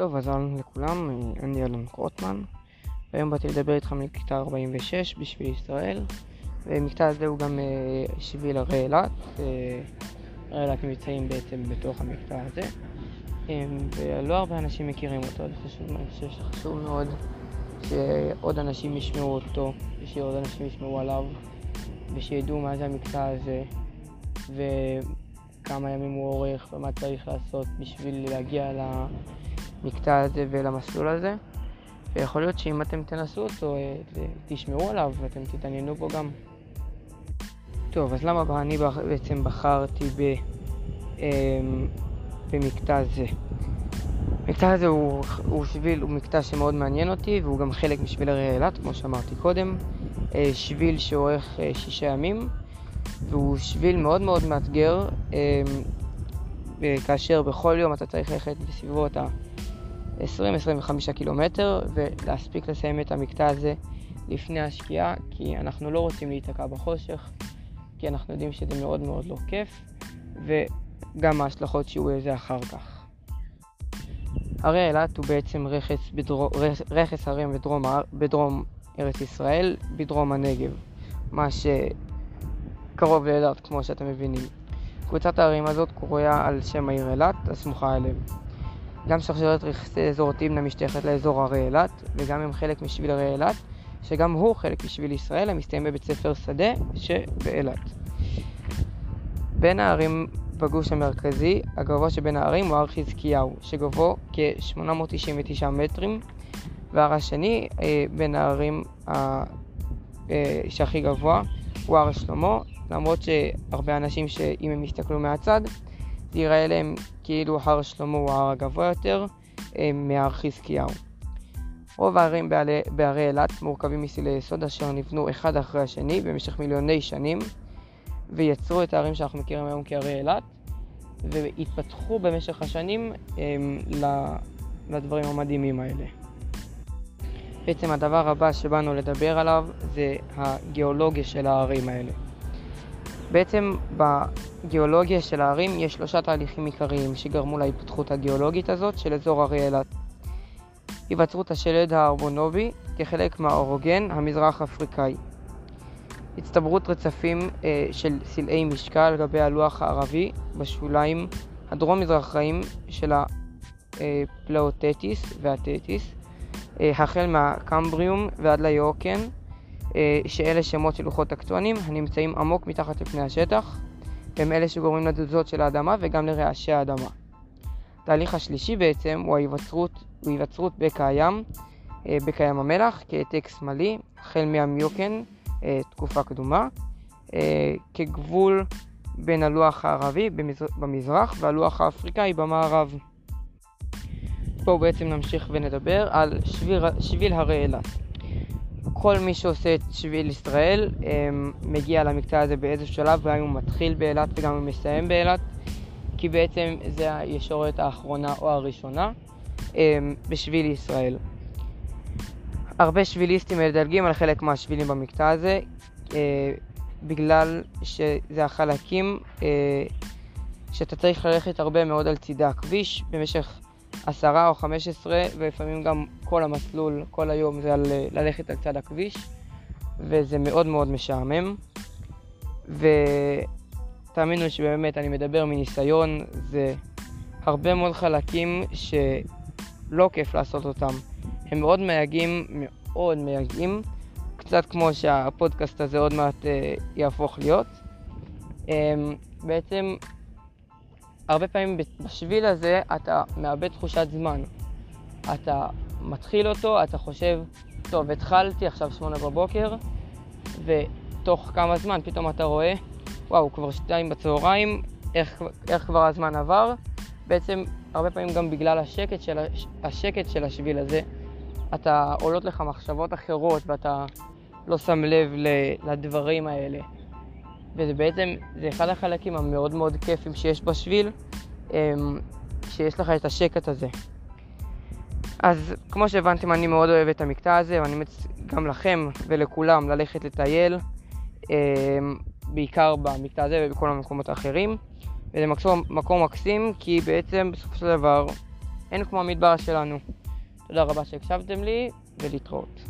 טוב, אז אהלן לכולם, אני אלון קרוטמן, והיום באתי לדבר איתכם מקטע 46 בשביל ישראל, ומקטע הזה הוא גם אה, שביל הרי אילת, אה, הרי אילת נמצאים בעצם בתוך המקטע הזה, אה, ולא הרבה אנשים מכירים אותו, אני חושב שחשוב מאוד שעוד אנשים ישמעו אותו, ושעוד אנשים ישמעו עליו, ושידעו מה זה המקטע הזה, וכמה ימים הוא אורך, ומה צריך לעשות בשביל להגיע ל... למקטע הזה ולמסלול הזה. ויכול להיות שאם אתם תנסו אותו, אה, תשמעו עליו ואתם תתעניינו בו גם. טוב, אז למה אני בעצם בחרתי ב, אמ, במקטע זה? המקטע הזה הוא, הוא שביל, הוא מקטע שמאוד מעניין אותי והוא גם חלק משביל הרי אילת, כמו שאמרתי קודם. אה, שביל שאורך אה, שישה ימים והוא שביל מאוד מאוד מאתגר אמ, כאשר בכל יום אתה צריך ללכת בסביבות ה... 20-25 קילומטר ולהספיק לסיים את המקטע הזה לפני השקיעה כי אנחנו לא רוצים להיתקע בחושך כי אנחנו יודעים שזה מאוד מאוד לא כיף וגם ההשלכות שיהיו לזה אחר כך. הרי אילת הוא בעצם רכס, בדרום, רכס הרים בדרום, בדרום ארץ ישראל, בדרום הנגב, מה שקרוב לאילת כמו שאתם מבינים. קבוצת הערים הזאת קרויה על שם העיר אילת, הסמוכה אליהם. גם שרשרת רכסי אזור תמנע משתייכת לאזור הרי אילת, וגם הם חלק משביל הרי אילת, שגם הוא חלק משביל ישראל המסתיים בבית ספר שדה שבאילת. בין הערים בגוש המרכזי, הגבוה שבין הערים הוא הר חזקיהו, שגובהו כ-899 מטרים, והר השני אה, בין הערים ה... אה, שהכי גבוה הוא הר שלמה, למרות שהרבה אנשים שאם הם יסתכלו מהצד, ייראה להם כאילו הר שלמה הוא ההר הגבוה יותר אה, מהר חזקיהו. רוב הערים בערי אילת מורכבים מסילי יסוד אשר נבנו אחד אחרי השני במשך מיליוני שנים ויצרו את הערים שאנחנו מכירים היום כערי אילת והתפתחו במשך השנים אה, לדברים המדהימים האלה. בעצם הדבר הבא שבאנו לדבר עליו זה הגיאולוגיה של הערים האלה. בעצם בגיאולוגיה של הערים יש שלושה תהליכים עיקריים שגרמו להתפתחות הגיאולוגית הזאת של אזור הרי אילת. היווצרות השלד הארבונובי כחלק מהאורוגן המזרח אפריקאי. הצטברות רצפים אה, של סלעי משקל על גבי הלוח הערבי בשוליים הדרום-מזרחיים של הפלאוטטיס והטטיס, אה, החל מהקמבריום ועד ליוקן, אה, שאלה שמות של לוחות טקטונים הנמצאים עמוק מתחת לפני השטח, הם אלה שגורמים לתזוזות של האדמה וגם לרעשי האדמה. התהליך השלישי בעצם הוא ההיווצרות, הוא היווצרות בקע הים, אה, בקע ים המלח, כהעתק שמאלי, החל מהמיוקן, אה, תקופה קדומה, כגבול בין הלוח הערבי במזרח והלוח האפריקאי במערב. פה בעצם נמשיך ונדבר על שביל, שביל הרי אילת. כל מי שעושה את שביל ישראל אמ, מגיע למקטע הזה באיזשהו שלב, גם אם הוא מתחיל באילת וגם אם הוא מסיים באילת, כי בעצם זה הישורת האחרונה או הראשונה אמ, בשביל ישראל. הרבה שביליסטים מדלגים על חלק מהשבילים במקטע הזה, אה, בגלל שזה החלקים אה, שאתה צריך ללכת הרבה מאוד על צידי הכביש במשך עשרה או חמש עשרה, ולפעמים גם כל המסלול, כל היום זה על ללכת על צד הכביש, וזה מאוד מאוד משעמם. ותאמינו שבאמת אני מדבר מניסיון, זה הרבה מאוד חלקים שלא כיף לעשות אותם. הם מאוד מייגעים, מאוד מייגעים, קצת כמו שהפודקאסט הזה עוד מעט אה, יהפוך להיות. אה, בעצם הרבה פעמים בשביל הזה אתה מאבד תחושת זמן. אתה מתחיל אותו, אתה חושב, טוב, התחלתי עכשיו שמונה בבוקר, ותוך כמה זמן פתאום אתה רואה, וואו, כבר שתיים בצהריים, איך, איך כבר הזמן עבר. בעצם, הרבה פעמים גם בגלל השקט של, השקט של השביל הזה, אתה עולות לך מחשבות אחרות ואתה לא שם לב לדברים האלה. וזה בעצם, זה אחד החלקים המאוד מאוד כיפים שיש בשביל, אמ, שיש לך את השקט הזה. אז כמו שהבנתם, אני מאוד אוהב את המקטע הזה, ואני מציע גם לכם ולכולם ללכת לטייל, אמ, בעיקר במקטע הזה ובכל המקומות האחרים. וזה מקום, מקום מקסים, כי בעצם בסופו של דבר אין כמו המדבר שלנו. תודה רבה שהקשבתם לי, ולהתראות.